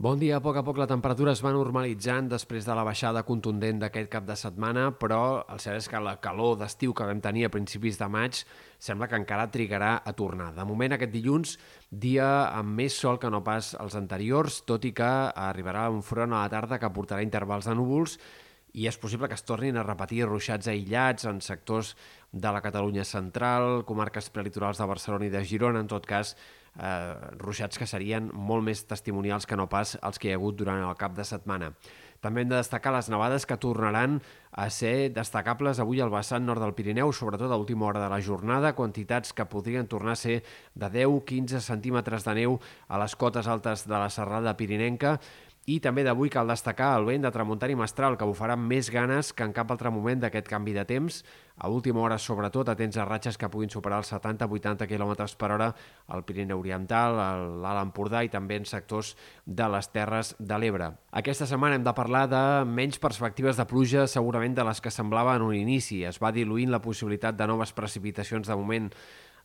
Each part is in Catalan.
Bon dia. A poc a poc la temperatura es va normalitzant després de la baixada contundent d'aquest cap de setmana, però el cert és que la calor d'estiu que vam tenir a principis de maig sembla que encara trigarà a tornar. De moment, aquest dilluns, dia amb més sol que no pas els anteriors, tot i que arribarà un front a la tarda que portarà intervals de núvols i és possible que es tornin a repetir ruixats aïllats en sectors de la Catalunya central, comarques prelitorals de Barcelona i de Girona, en tot cas, eh, ruixats que serien molt més testimonials que no pas els que hi ha hagut durant el cap de setmana. També hem de destacar les nevades que tornaran a ser destacables avui al vessant nord del Pirineu, sobretot a última hora de la jornada, quantitats que podrien tornar a ser de 10-15 centímetres de neu a les cotes altes de la serrada pirinenca i també d'avui cal destacar el vent de tramuntari mestral, que bufarà més ganes que en cap altre moment d'aquest canvi de temps. A última hora, sobretot, atents a ratxes que puguin superar els 70-80 km per hora al Pirineu Oriental, a l'Alt Empordà i també en sectors de les Terres de l'Ebre. Aquesta setmana hem de parlar de menys perspectives de pluja, segurament de les que semblava en un inici. Es va diluint la possibilitat de noves precipitacions de moment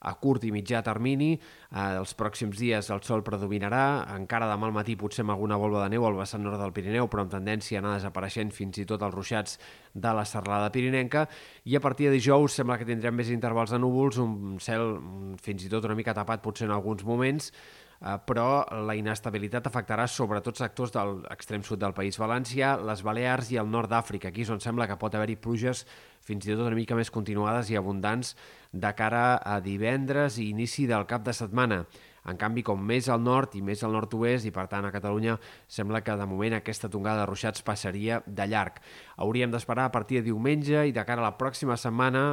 a curt i mitjà termini. Eh, els pròxims dies el sol predominarà, encara demà al matí potser amb alguna volva de neu al vessant nord del Pirineu, però amb tendència a anar desapareixent fins i tot els ruixats de la serralada pirinenca, i a partir de dijous sembla que tindrem més intervals de núvols, un cel fins i tot una mica tapat potser en alguns moments, però la inestabilitat afectarà sobretot sectors de l'extrem sud del País Valencià, les Balears i el nord d'Àfrica. Aquí és on sembla que pot haver-hi pluges fins i tot una mica més continuades i abundants de cara a divendres i inici del cap de setmana. En canvi, com més al nord i més al nord-oest, i per tant a Catalunya, sembla que de moment aquesta tongada de ruixats passaria de llarg. Hauríem d'esperar a partir de diumenge i de cara a la pròxima setmana,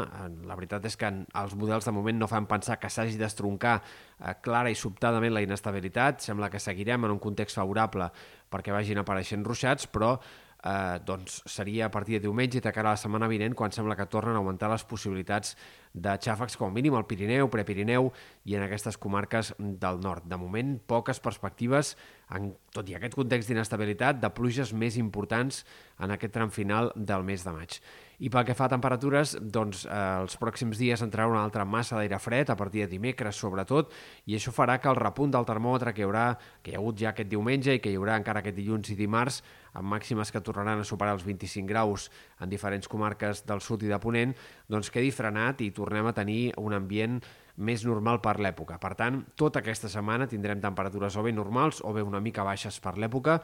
la veritat és que els models de moment no fan pensar que s'hagi d'estroncar eh, clara i sobtadament la inestabilitat, sembla que seguirem en un context favorable perquè vagin apareixent ruixats, però eh, doncs seria a partir de diumenge i de cara a la setmana vinent quan sembla que tornen a augmentar les possibilitats de xàfecs com mínim al Pirineu, Prepirineu i en aquestes comarques del nord. De moment, poques perspectives, en, tot i aquest context d'inestabilitat, de pluges més importants en aquest tram final del mes de maig. I pel que fa a temperatures, doncs eh, els pròxims dies entrarà una altra massa d'aire fred a partir de dimecres sobretot i això farà que el repunt del termòmetre que hi haurà, que hi ha hagut ja aquest diumenge i que hi haurà encara aquest dilluns i dimarts, amb màximes que tornaran a superar els 25 graus en diferents comarques del sud i de Ponent, doncs quedi frenat i tornem a tenir un ambient més normal per l'època. Per tant, tota aquesta setmana tindrem temperatures o bé normals o bé una mica baixes per l'època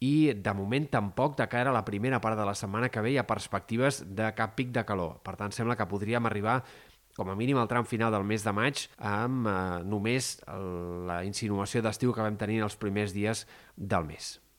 i de moment tampoc de cara a la primera part de la setmana que ve hi ha perspectives de cap pic de calor. Per tant, sembla que podríem arribar com a mínim al tram final del mes de maig amb eh, només la insinuació d'estiu que vam tenir els primers dies del mes.